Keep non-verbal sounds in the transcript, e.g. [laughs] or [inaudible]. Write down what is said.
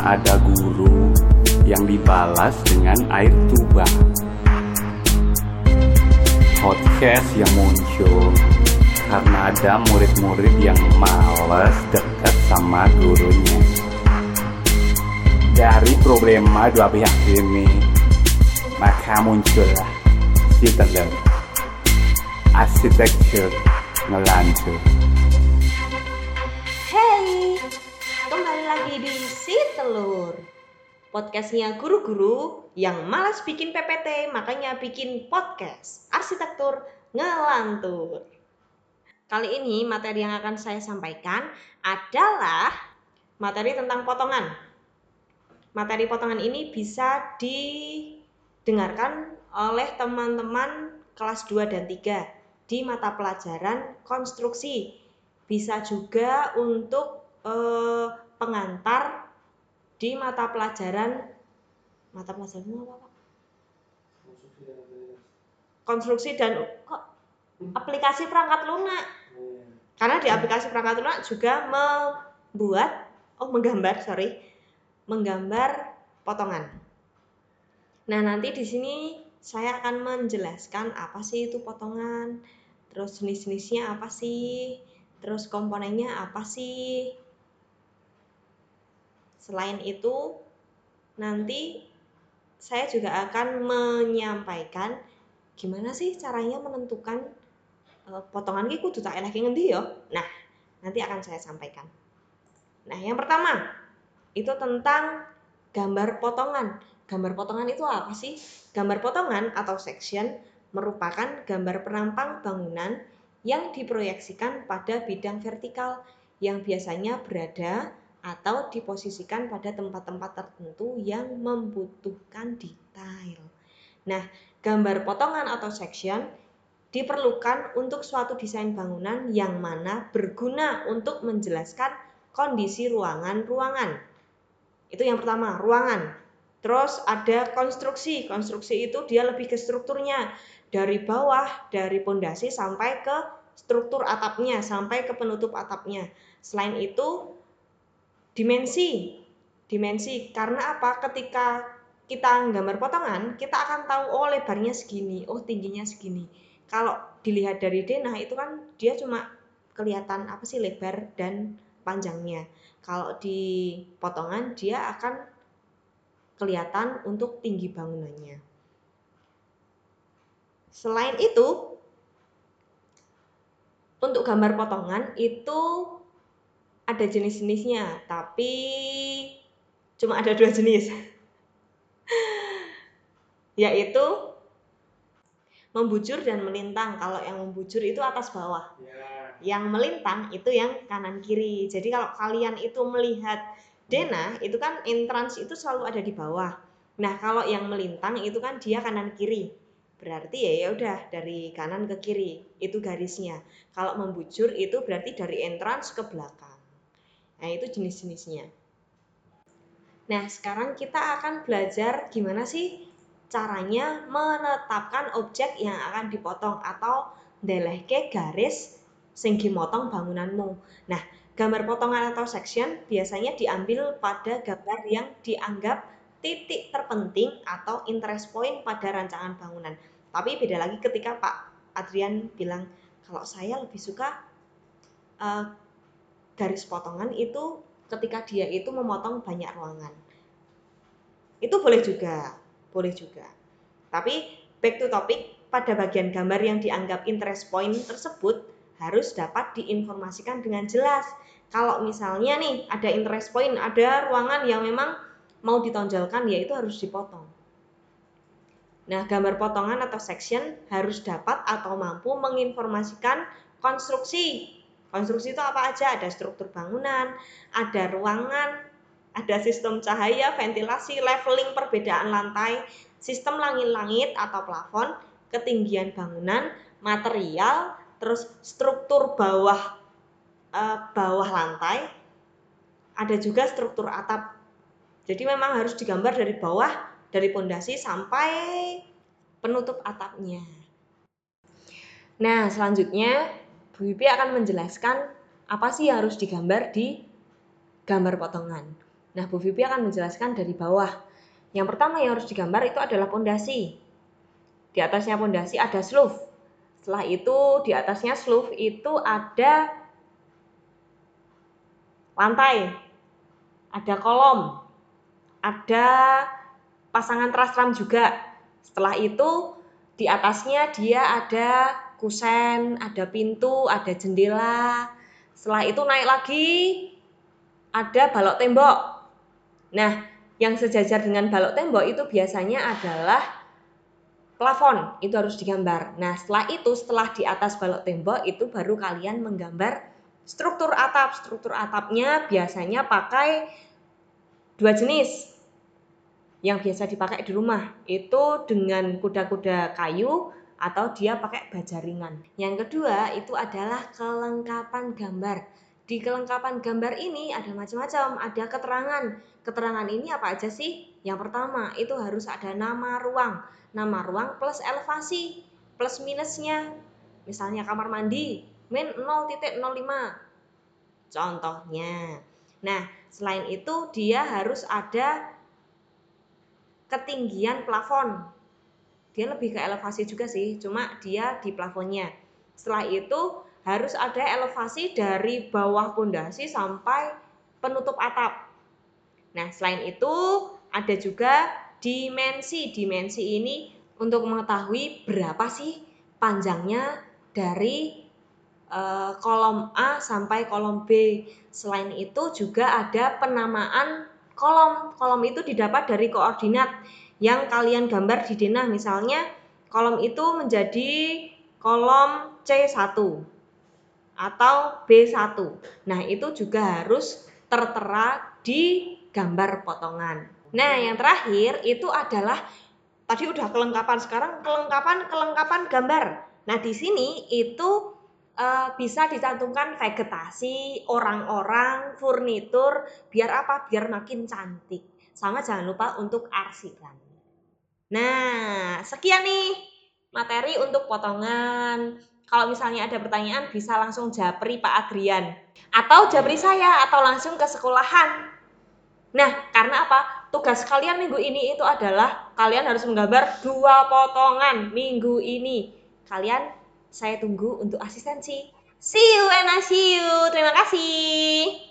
ada guru yang dibalas dengan air tuba. Podcast yang muncul karena ada murid-murid yang males dekat sama gurunya. Dari problema dua pihak ini, maka muncullah si telur. Arsitektur ngelantur. Telur. Podcastnya guru-guru yang malas bikin PPT makanya bikin podcast Arsitektur Ngelantur. Kali ini materi yang akan saya sampaikan adalah materi tentang potongan. Materi potongan ini bisa didengarkan oleh teman-teman kelas 2 dan 3 di mata pelajaran konstruksi. Bisa juga untuk eh, pengantar di mata pelajaran mata pelajaran apa pak? Konstruksi dan kok aplikasi perangkat lunak. Karena di aplikasi perangkat lunak juga membuat oh menggambar sorry menggambar potongan. Nah nanti di sini saya akan menjelaskan apa sih itu potongan, terus jenis-jenisnya apa sih, terus komponennya apa sih. Selain itu, nanti saya juga akan menyampaikan gimana sih caranya menentukan uh, potongan ki kudu tak enak ngendi ya. Nah, nanti akan saya sampaikan. Nah, yang pertama itu tentang gambar potongan. Gambar potongan itu apa sih? Gambar potongan atau section merupakan gambar perampang bangunan yang diproyeksikan pada bidang vertikal yang biasanya berada atau diposisikan pada tempat-tempat tertentu yang membutuhkan detail. Nah, gambar potongan atau section diperlukan untuk suatu desain bangunan yang mana berguna untuk menjelaskan kondisi ruangan-ruangan. Itu yang pertama, ruangan. Terus ada konstruksi. Konstruksi itu dia lebih ke strukturnya. Dari bawah, dari pondasi sampai ke struktur atapnya, sampai ke penutup atapnya. Selain itu, dimensi. Dimensi. Karena apa? Ketika kita gambar potongan, kita akan tahu oh lebarnya segini, oh tingginya segini. Kalau dilihat dari denah itu kan dia cuma kelihatan apa sih lebar dan panjangnya. Kalau di potongan dia akan kelihatan untuk tinggi bangunannya. Selain itu, untuk gambar potongan itu ada jenis-jenisnya, tapi cuma ada dua jenis, [laughs] yaitu membujur dan melintang. Kalau yang membujur itu atas bawah, yang melintang itu yang kanan kiri. Jadi kalau kalian itu melihat denah itu kan entrance itu selalu ada di bawah. Nah, kalau yang melintang itu kan dia kanan kiri. Berarti ya ya udah dari kanan ke kiri itu garisnya. Kalau membujur itu berarti dari entrance ke belakang. Nah, itu jenis-jenisnya. Nah, sekarang kita akan belajar gimana sih caranya menetapkan objek yang akan dipotong atau delehke garis sing motong bangunanmu. Nah, Gambar potongan atau section biasanya diambil pada gambar yang dianggap titik terpenting atau interest point pada rancangan bangunan. Tapi beda lagi ketika Pak Adrian bilang kalau saya lebih suka uh, garis potongan itu ketika dia itu memotong banyak ruangan. Itu boleh juga, boleh juga. Tapi back to topic, pada bagian gambar yang dianggap interest point tersebut harus dapat diinformasikan dengan jelas. Kalau misalnya nih ada interest point, ada ruangan yang memang mau ditonjolkan ya itu harus dipotong. Nah, gambar potongan atau section harus dapat atau mampu menginformasikan konstruksi. Konstruksi itu apa aja? Ada struktur bangunan, ada ruangan, ada sistem cahaya, ventilasi, leveling perbedaan lantai, sistem langit-langit atau plafon, ketinggian bangunan, material, terus struktur bawah uh, bawah lantai, ada juga struktur atap. Jadi memang harus digambar dari bawah, dari pondasi sampai penutup atapnya. Nah, selanjutnya Bu Bibi akan menjelaskan apa sih yang harus digambar di gambar potongan. Nah, Bu Vivi akan menjelaskan dari bawah. Yang pertama yang harus digambar itu adalah pondasi. Di atasnya pondasi ada sloof. Setelah itu di atasnya sloof itu ada lantai, ada kolom, ada pasangan trastram juga. Setelah itu di atasnya dia ada kusen, ada pintu, ada jendela. Setelah itu naik lagi ada balok tembok. Nah, yang sejajar dengan balok tembok itu biasanya adalah plafon, itu harus digambar. Nah, setelah itu, setelah di atas balok tembok itu baru kalian menggambar struktur atap. Struktur atapnya biasanya pakai dua jenis. Yang biasa dipakai di rumah itu dengan kuda-kuda kayu atau dia pakai baja ringan. Yang kedua itu adalah kelengkapan gambar. Di kelengkapan gambar ini ada macam-macam, ada keterangan. Keterangan ini apa aja sih? Yang pertama, itu harus ada nama ruang. Nama ruang plus elevasi, plus minusnya. Misalnya kamar mandi, min 0.05. Contohnya. Nah, selain itu dia harus ada ketinggian plafon. Dia lebih ke elevasi juga sih, cuma dia di plafonnya. Setelah itu harus ada elevasi dari bawah pondasi sampai penutup atap. Nah, selain itu ada juga dimensi. Dimensi ini untuk mengetahui berapa sih panjangnya dari uh, kolom A sampai kolom B. Selain itu juga ada penamaan kolom. Kolom itu didapat dari koordinat yang kalian gambar di denah. Misalnya kolom itu menjadi kolom C1 atau B1. Nah, itu juga harus tertera di gambar potongan. Nah, yang terakhir itu adalah tadi udah kelengkapan, sekarang kelengkapan-kelengkapan gambar. Nah, di sini itu e, bisa dicantumkan vegetasi, orang-orang, furnitur, biar apa? Biar makin cantik. Sama jangan lupa untuk arsiran. Nah, sekian nih materi untuk potongan kalau misalnya ada pertanyaan bisa langsung japri Pak Adrian atau japri saya atau langsung ke sekolahan. Nah, karena apa? Tugas kalian minggu ini itu adalah kalian harus menggambar dua potongan minggu ini. Kalian saya tunggu untuk asistensi. See you and I see you. Terima kasih.